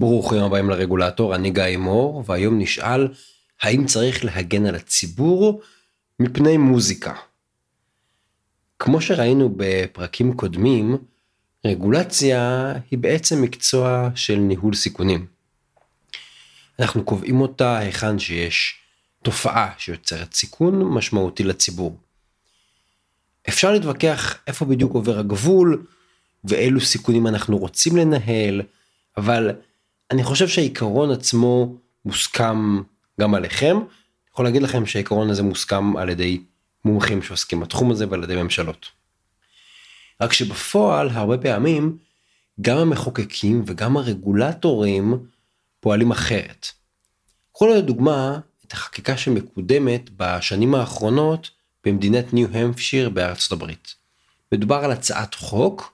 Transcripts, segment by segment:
ברוכים הבאים לרגולטור, אני גיא מור, והיום נשאל האם צריך להגן על הציבור מפני מוזיקה. כמו שראינו בפרקים קודמים, רגולציה היא בעצם מקצוע של ניהול סיכונים. אנחנו קובעים אותה היכן שיש תופעה שיוצרת סיכון משמעותי לציבור. אפשר להתווכח איפה בדיוק עובר הגבול ואילו סיכונים אנחנו רוצים לנהל, אבל אני חושב שהעיקרון עצמו מוסכם גם עליכם. אני יכול להגיד לכם שהעיקרון הזה מוסכם על ידי מומחים שעוסקים בתחום הזה ועל ידי ממשלות. רק שבפועל הרבה פעמים גם המחוקקים וגם הרגולטורים פועלים אחרת. קחו לדוגמה את החקיקה שמקודמת בשנים האחרונות במדינת ניו-המפשיר בארצות הברית. מדובר על הצעת חוק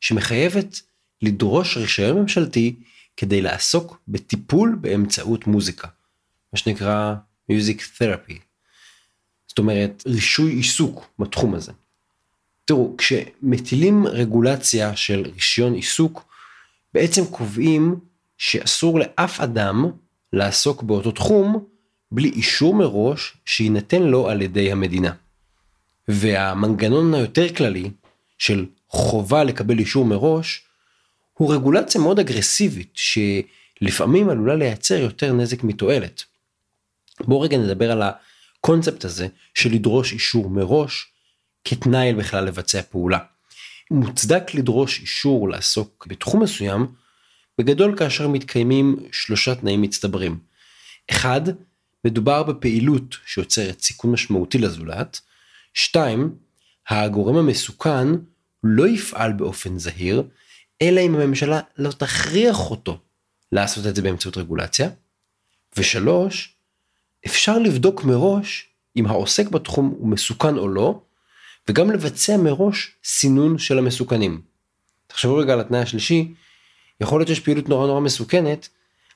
שמחייבת לדרוש רישיון ממשלתי כדי לעסוק בטיפול באמצעות מוזיקה, מה שנקרא Music Therapy. זאת אומרת, רישוי עיסוק בתחום הזה. תראו, כשמטילים רגולציה של רישיון עיסוק, בעצם קובעים שאסור לאף אדם לעסוק באותו תחום בלי אישור מראש שיינתן לו על ידי המדינה. והמנגנון היותר כללי של חובה לקבל אישור מראש, הוא רגולציה מאוד אגרסיבית שלפעמים עלולה לייצר יותר נזק מתועלת. בואו רגע נדבר על הקונספט הזה של לדרוש אישור מראש כתנאי בכלל לבצע פעולה. מוצדק לדרוש אישור לעסוק בתחום מסוים בגדול כאשר מתקיימים שלושה תנאים מצטברים. אחד, מדובר בפעילות שיוצרת סיכון משמעותי לזולת. שתיים, הגורם המסוכן לא יפעל באופן זהיר, אלא אם הממשלה לא תכריח אותו לעשות את זה באמצעות רגולציה. ושלוש, אפשר לבדוק מראש אם העוסק בתחום הוא מסוכן או לא, וגם לבצע מראש סינון של המסוכנים. תחשבו רגע על התנאי השלישי, יכול להיות שיש פעילות נורא נורא מסוכנת,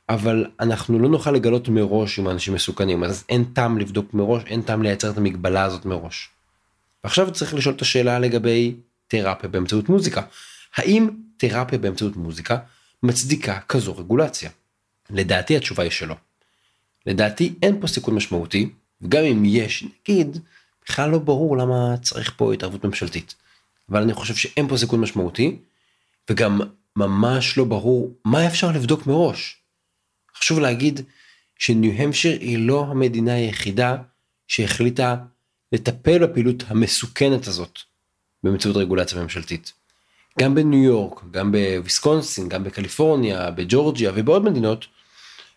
אבל אנחנו לא נוכל לגלות מראש אם האנשים מסוכנים, אז אין טעם לבדוק מראש, אין טעם לייצר את המגבלה הזאת מראש. ועכשיו צריך לשאול את השאלה לגבי תרפיה באמצעות מוזיקה. האם תרפיה באמצעות מוזיקה מצדיקה כזו רגולציה? לדעתי התשובה היא שלא. לדעתי אין פה סיכון משמעותי, וגם אם יש, נגיד, בכלל לא ברור למה צריך פה התערבות ממשלתית. אבל אני חושב שאין פה סיכון משמעותי, וגם ממש לא ברור מה אפשר לבדוק מראש. חשוב להגיד שניו-המפשיר היא לא המדינה היחידה שהחליטה לטפל בפעילות המסוכנת הזאת באמצעות רגולציה ממשלתית. גם בניו יורק, גם בוויסקונסין, גם בקליפורניה, בג'ורג'יה ובעוד מדינות,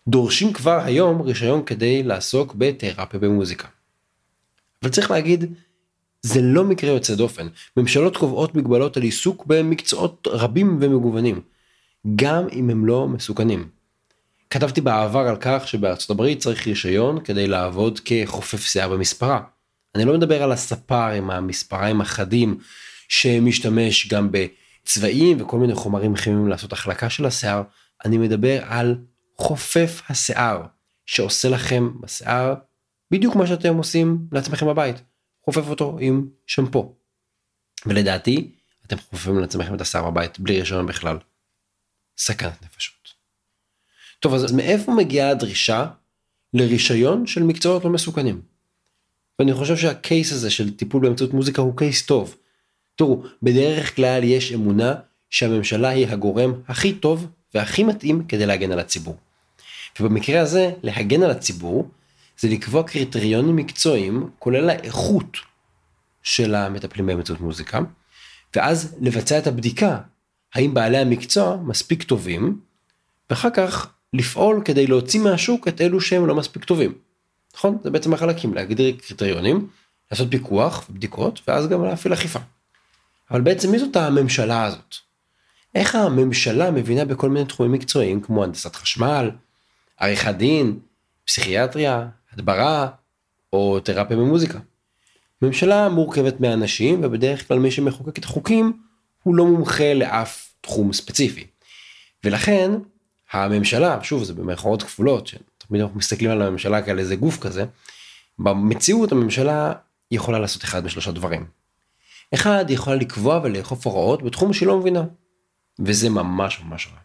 דורשים כבר היום רישיון כדי לעסוק בתרפיה במוזיקה. אבל צריך להגיד, זה לא מקרה יוצא דופן. ממשלות קובעות מגבלות על עיסוק במקצועות רבים ומגוונים, גם אם הם לא מסוכנים. כתבתי בעבר על כך שבארצות הברית צריך רישיון כדי לעבוד כחופף שיער במספרה. אני לא מדבר על הספר עם המספריים החדים שמשתמש גם בצבעים וכל מיני חומרים כימיים לעשות החלקה של השיער, אני מדבר על חופף השיער שעושה לכם בשיער בדיוק מה שאתם עושים לעצמכם בבית, חופף אותו עם שמפו. ולדעתי אתם חופפים לעצמכם את השיער בבית בלי רישיון בכלל. סכנת נפשות. טוב אז מאיפה מגיעה הדרישה לרישיון של מקצועות לא מסוכנים? ואני חושב שהקייס הזה של טיפול באמצעות מוזיקה הוא קייס טוב. תראו, בדרך כלל יש אמונה שהממשלה היא הגורם הכי טוב והכי מתאים כדי להגן על הציבור. ובמקרה הזה, להגן על הציבור זה לקבוע קריטריונים מקצועיים, כולל האיכות של המטפלים באמצעות מוזיקה, ואז לבצע את הבדיקה, האם בעלי המקצוע מספיק טובים, ואחר כך לפעול כדי להוציא מהשוק את אלו שהם לא מספיק טובים. נכון? זה בעצם החלקים, להגדיר קריטריונים, לעשות פיקוח ובדיקות, ואז גם להפעיל אכיפה. אבל בעצם מי זאת הממשלה הזאת? איך הממשלה מבינה בכל מיני תחומים מקצועיים כמו הנדסת חשמל, עריכת דין, פסיכיאטריה, הדברה או תרפיה במוזיקה. ממשלה מורכבת מאנשים ובדרך כלל מי שמחוקק את החוקים הוא לא מומחה לאף תחום ספציפי. ולכן הממשלה, שוב זה במרכאות כפולות, שתמיד אנחנו מסתכלים על הממשלה כעל איזה גוף כזה, במציאות הממשלה יכולה לעשות אחד משלושה דברים. אחד, היא יכולה לקבוע ולאכוף הוראות בתחום שהיא לא מבינה, וזה ממש ממש רע.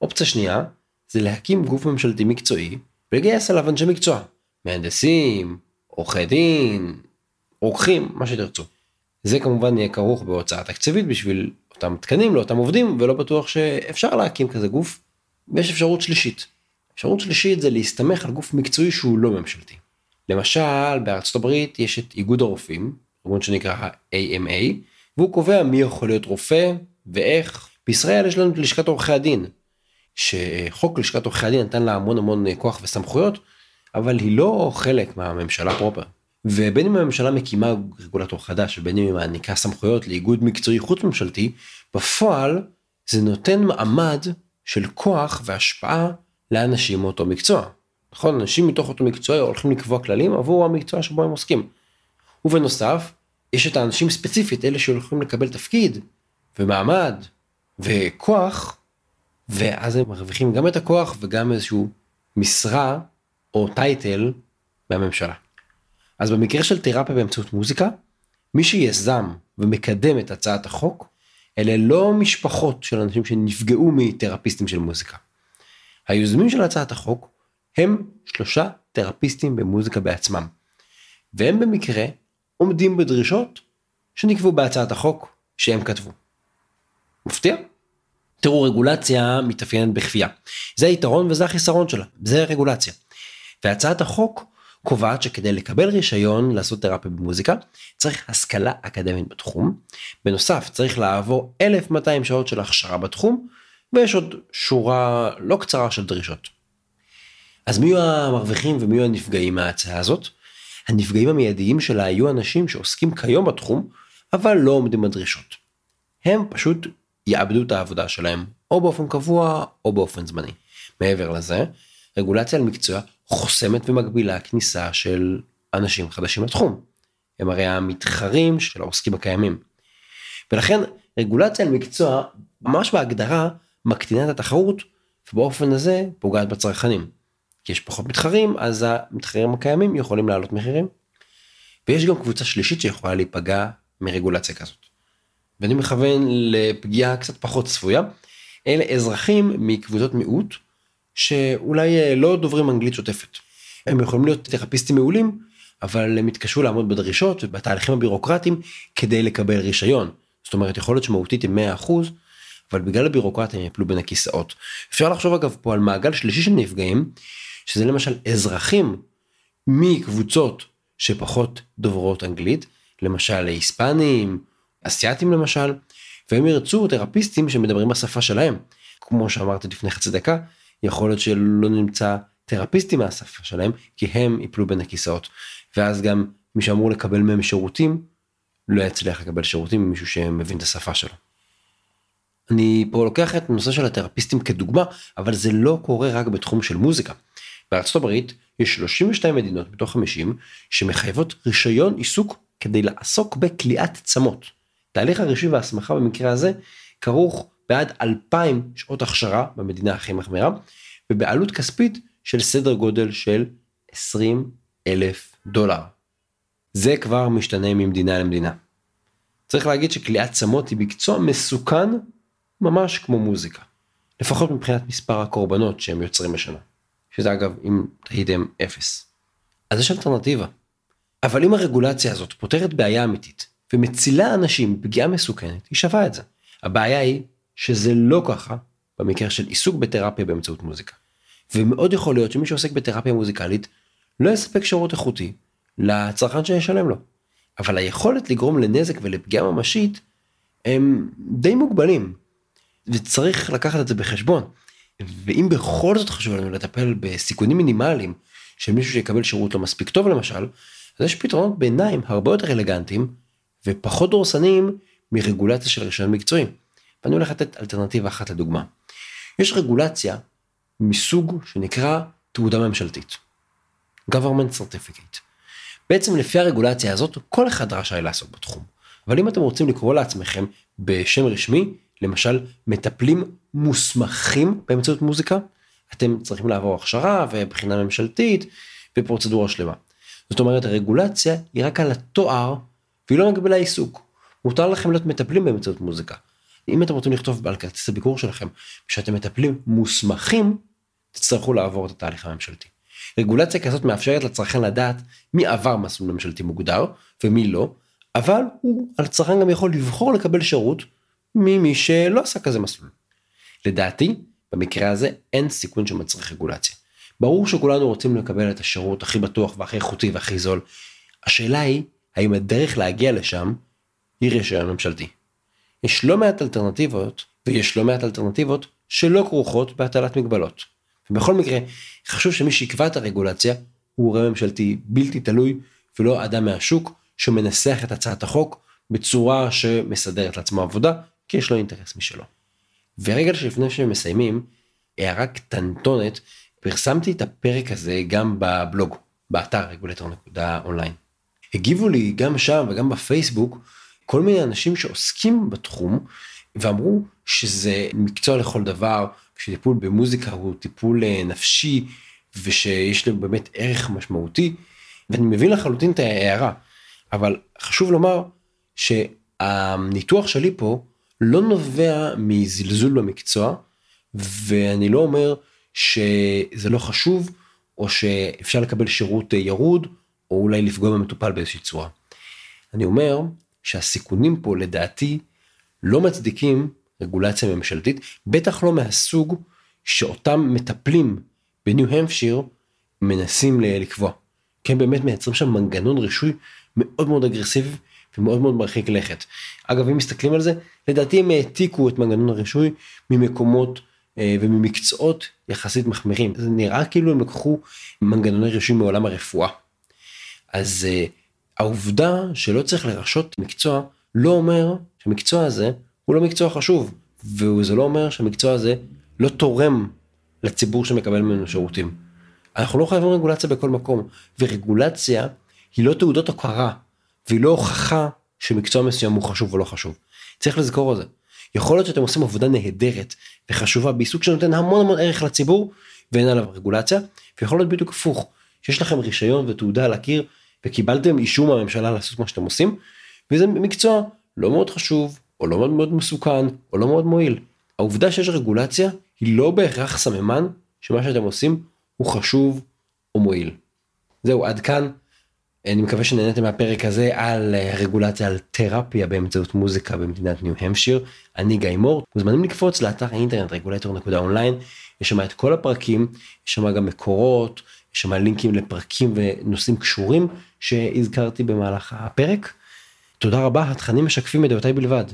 אופציה שנייה, זה להקים גוף ממשלתי מקצועי ולגייס עליו אנשי מקצוע, מהנדסים, עורכי דין, רוקחים, מה שתרצו. זה כמובן יהיה כרוך בהוצאה תקציבית בשביל אותם תקנים לאותם עובדים ולא בטוח שאפשר להקים כזה גוף. ויש אפשרות שלישית. אפשרות שלישית זה להסתמך על גוף מקצועי שהוא לא ממשלתי. למשל בארצות הברית יש את איגוד הרופאים, ארגון שנקרא AMA, והוא קובע מי יכול להיות רופא ואיך. בישראל יש לנו את לשכת עורכי הדין, שחוק לשכת עורכי הדין נתן לה המון המון כוח וסמכויות, אבל היא לא חלק מהממשלה פרופר. ובין אם הממשלה מקימה רגולטור חדש ובין אם היא מעניקה סמכויות לאיגוד מקצועי חוץ ממשלתי, בפועל זה נותן מעמד של כוח והשפעה לאנשים מאותו מקצוע. נכון? אנשים מתוך אותו מקצוע הולכים לקבוע כללים עבור המקצוע שבו הם עוסקים. ובנוסף, יש את האנשים ספציפית, אלה שהולכים לקבל תפקיד ומעמד וכוח, ואז הם מרוויחים גם את הכוח וגם איזשהו משרה או טייטל מהממשלה. אז במקרה של תרפיה באמצעות מוזיקה, מי שיזם ומקדם את הצעת החוק, אלה לא משפחות של אנשים שנפגעו מתרפיסטים של מוזיקה. היוזמים של הצעת החוק הם שלושה תרפיסטים במוזיקה בעצמם, והם במקרה עומדים בדרישות שנקבעו בהצעת החוק שהם כתבו. מפתיע? תראו, רגולציה מתאפיינת בכפייה. זה היתרון וזה החיסרון שלה, זה רגולציה. והצעת החוק קובעת שכדי לקבל רישיון לעשות תרפיה במוזיקה צריך השכלה אקדמית בתחום. בנוסף צריך לעבור 1200 שעות של הכשרה בתחום ויש עוד שורה לא קצרה של דרישות. אז מי יהיו המרוויחים ומי יהיו הנפגעים מההצעה הזאת? הנפגעים המיידיים שלה יהיו אנשים שעוסקים כיום בתחום אבל לא עומדים בדרישות. הם פשוט יאבדו את העבודה שלהם או באופן קבוע או באופן זמני. מעבר לזה, רגולציה על מקצוע חוסמת ומגבילה כניסה של אנשים חדשים לתחום. הם הרי המתחרים של העוסקים הקיימים. ולכן רגולציה על מקצוע ממש בהגדרה מקטינה את התחרות ובאופן הזה פוגעת בצרכנים. כי יש פחות מתחרים אז המתחרים הקיימים יכולים להעלות מחירים. ויש גם קבוצה שלישית שיכולה להיפגע מרגולציה כזאת. ואני מכוון לפגיעה קצת פחות צפויה. אלה אזרחים מקבוצות מיעוט שאולי אה, לא דוברים אנגלית שוטפת. הם יכולים להיות תרפיסטים מעולים, אבל הם יתקשו לעמוד בדרישות ובתהליכים הבירוקרטיים כדי לקבל רישיון. זאת אומרת, יכול להיות שמהותית עם 100%, אבל בגלל הבירוקרטיה הם יפלו בין הכיסאות. אפשר לחשוב אגב פה על מעגל שלישי של נפגעים, שזה למשל אזרחים מקבוצות שפחות דוברות אנגלית, למשל היספנים, אסיאתים למשל, והם ירצו תרפיסטים שמדברים בשפה שלהם. כמו שאמרתי לפני חצי דקה, יכול להיות שלא נמצא תרפיסטים מהשפה שלהם כי הם יפלו בין הכיסאות ואז גם מי שאמור לקבל מהם שירותים לא יצליח לקבל שירותים ממישהו שמבין את השפה שלו. אני פה לוקח את הנושא של התרפיסטים כדוגמה אבל זה לא קורה רק בתחום של מוזיקה. בארצות הברית יש 32 מדינות מתוך 50 שמחייבות רישיון עיסוק כדי לעסוק בכליאת צמות. תהליך הרישוי וההסמכה במקרה הזה כרוך בעד 2,000 שעות הכשרה במדינה הכי מחמירה, ובעלות כספית של סדר גודל של 20 אלף דולר. זה כבר משתנה ממדינה למדינה. צריך להגיד שכליאת צמות היא מקצוע מסוכן ממש כמו מוזיקה. לפחות מבחינת מספר הקורבנות שהם יוצרים בשנה. שזה אגב, אם תהיתם אפס. אז יש אלטרנטיבה. אבל אם הרגולציה הזאת פותרת בעיה אמיתית ומצילה אנשים מפגיעה מסוכנת, היא שווה את זה. הבעיה היא שזה לא ככה במקרה של עיסוק בתרפיה באמצעות מוזיקה. ומאוד יכול להיות שמי שעוסק בתרפיה מוזיקלית לא יספק שירות איכותי לצרכן שישלם לו. אבל היכולת לגרום לנזק ולפגיעה ממשית הם די מוגבלים. וצריך לקחת את זה בחשבון. ואם בכל זאת חשוב לנו לטפל בסיכונים מינימליים של מישהו שיקבל שירות לא מספיק טוב למשל, אז יש פתרונות ביניים הרבה יותר אלגנטיים ופחות דורסניים מרגולציה של רישיון מקצועי. ואני הולך לתת אלטרנטיבה אחת לדוגמה. יש רגולציה מסוג שנקרא תעודה ממשלתית. government certificate. בעצם לפי הרגולציה הזאת כל אחד רשאי לעסוק בתחום. אבל אם אתם רוצים לקרוא לעצמכם בשם רשמי, למשל מטפלים מוסמכים באמצעות מוזיקה, אתם צריכים לעבור הכשרה ובחינה ממשלתית ופרוצדורה שלמה. זאת אומרת הרגולציה היא רק על התואר והיא לא מגבילה עיסוק. מותר לכם להיות מטפלים באמצעות מוזיקה. אם אתם רוצים לכתוב על כרטיס הביקור שלכם שאתם מטפלים מוסמכים, תצטרכו לעבור את התהליך הממשלתי. רגולציה כזאת מאפשרת לצרכן לדעת מי עבר מסלול ממשלתי מוגדר ומי לא, אבל הוא, הצרכן גם יכול לבחור לקבל שירות ממי שלא עשה כזה מסלול. לדעתי, במקרה הזה אין סיכון שמצריך רגולציה. ברור שכולנו רוצים לקבל את השירות הכי בטוח והכי איכותי והכי זול. השאלה היא, האם הדרך להגיע לשם היא רישיון ממשלתי. יש לא מעט אלטרנטיבות, ויש לא מעט אלטרנטיבות שלא כרוכות בהטלת מגבלות. ובכל מקרה, חשוב שמי שיקבע את הרגולציה הוא הורה ממשלתי בלתי תלוי ולא אדם מהשוק שמנסח את הצעת החוק בצורה שמסדרת לעצמו עבודה, כי יש לו אינטרס משלו. ורגע שלפני שמסיימים, הערה קטנטונת, פרסמתי את הפרק הזה גם בבלוג, באתר רגולטור.אונליין. הגיבו לי גם שם וגם בפייסבוק כל מיני אנשים שעוסקים בתחום ואמרו שזה מקצוע לכל דבר, שטיפול במוזיקה הוא טיפול אה, נפשי ושיש לו באמת ערך משמעותי ואני מבין לחלוטין את ההערה אבל חשוב לומר שהניתוח שלי פה לא נובע מזלזול במקצוע ואני לא אומר שזה לא חשוב או שאפשר לקבל שירות ירוד או אולי לפגוע במטופל באיזושהי צורה. אני אומר שהסיכונים פה לדעתי לא מצדיקים רגולציה ממשלתית, בטח לא מהסוג שאותם מטפלים בניו המפשיר מנסים לקבוע. כי הם באמת מייצרים שם מנגנון רישוי מאוד מאוד אגרסיבי ומאוד מאוד מרחיק לכת. אגב אם מסתכלים על זה לדעתי הם העתיקו את מנגנון הרישוי ממקומות אה, וממקצועות יחסית מחמירים זה נראה כאילו הם לקחו מנגנוני רישוי מעולם הרפואה. אז אה, העובדה שלא צריך לרשות מקצוע לא אומר שהמקצוע הזה הוא לא מקצוע חשוב וזה לא אומר שהמקצוע הזה לא תורם לציבור שמקבל ממנו שירותים. אנחנו לא חייבים רגולציה בכל מקום ורגולציה היא לא תעודות הוקרה והיא לא הוכחה שמקצוע מסוים הוא חשוב או לא חשוב. צריך לזכור את זה. יכול להיות שאתם עושים עבודה נהדרת וחשובה בעיסוק שנותן המון המון ערך לציבור ואין עליו רגולציה ויכול להיות בדיוק הפוך שיש לכם רישיון ותעודה על הקיר וקיבלתם אישור מהממשלה לעשות מה שאתם עושים וזה מקצוע לא מאוד חשוב או לא מאוד מסוכן או לא מאוד מועיל. העובדה שיש רגולציה היא לא בהכרח סממן שמה שאתם עושים הוא חשוב או מועיל. זהו עד כאן אני מקווה שנהניתם מהפרק הזה על אה, רגולציה על תרפיה באמצעות מוזיקה במדינת ניו המשיר. אני גיא מור, מוזמנים לקפוץ לאתר האינטרנט רגולטור.אונליין, יש שם את כל הפרקים, יש שם גם מקורות, יש שם לינקים לפרקים ונושאים קשורים שהזכרתי במהלך הפרק. תודה רבה, התכנים משקפים את דעותיי בלבד.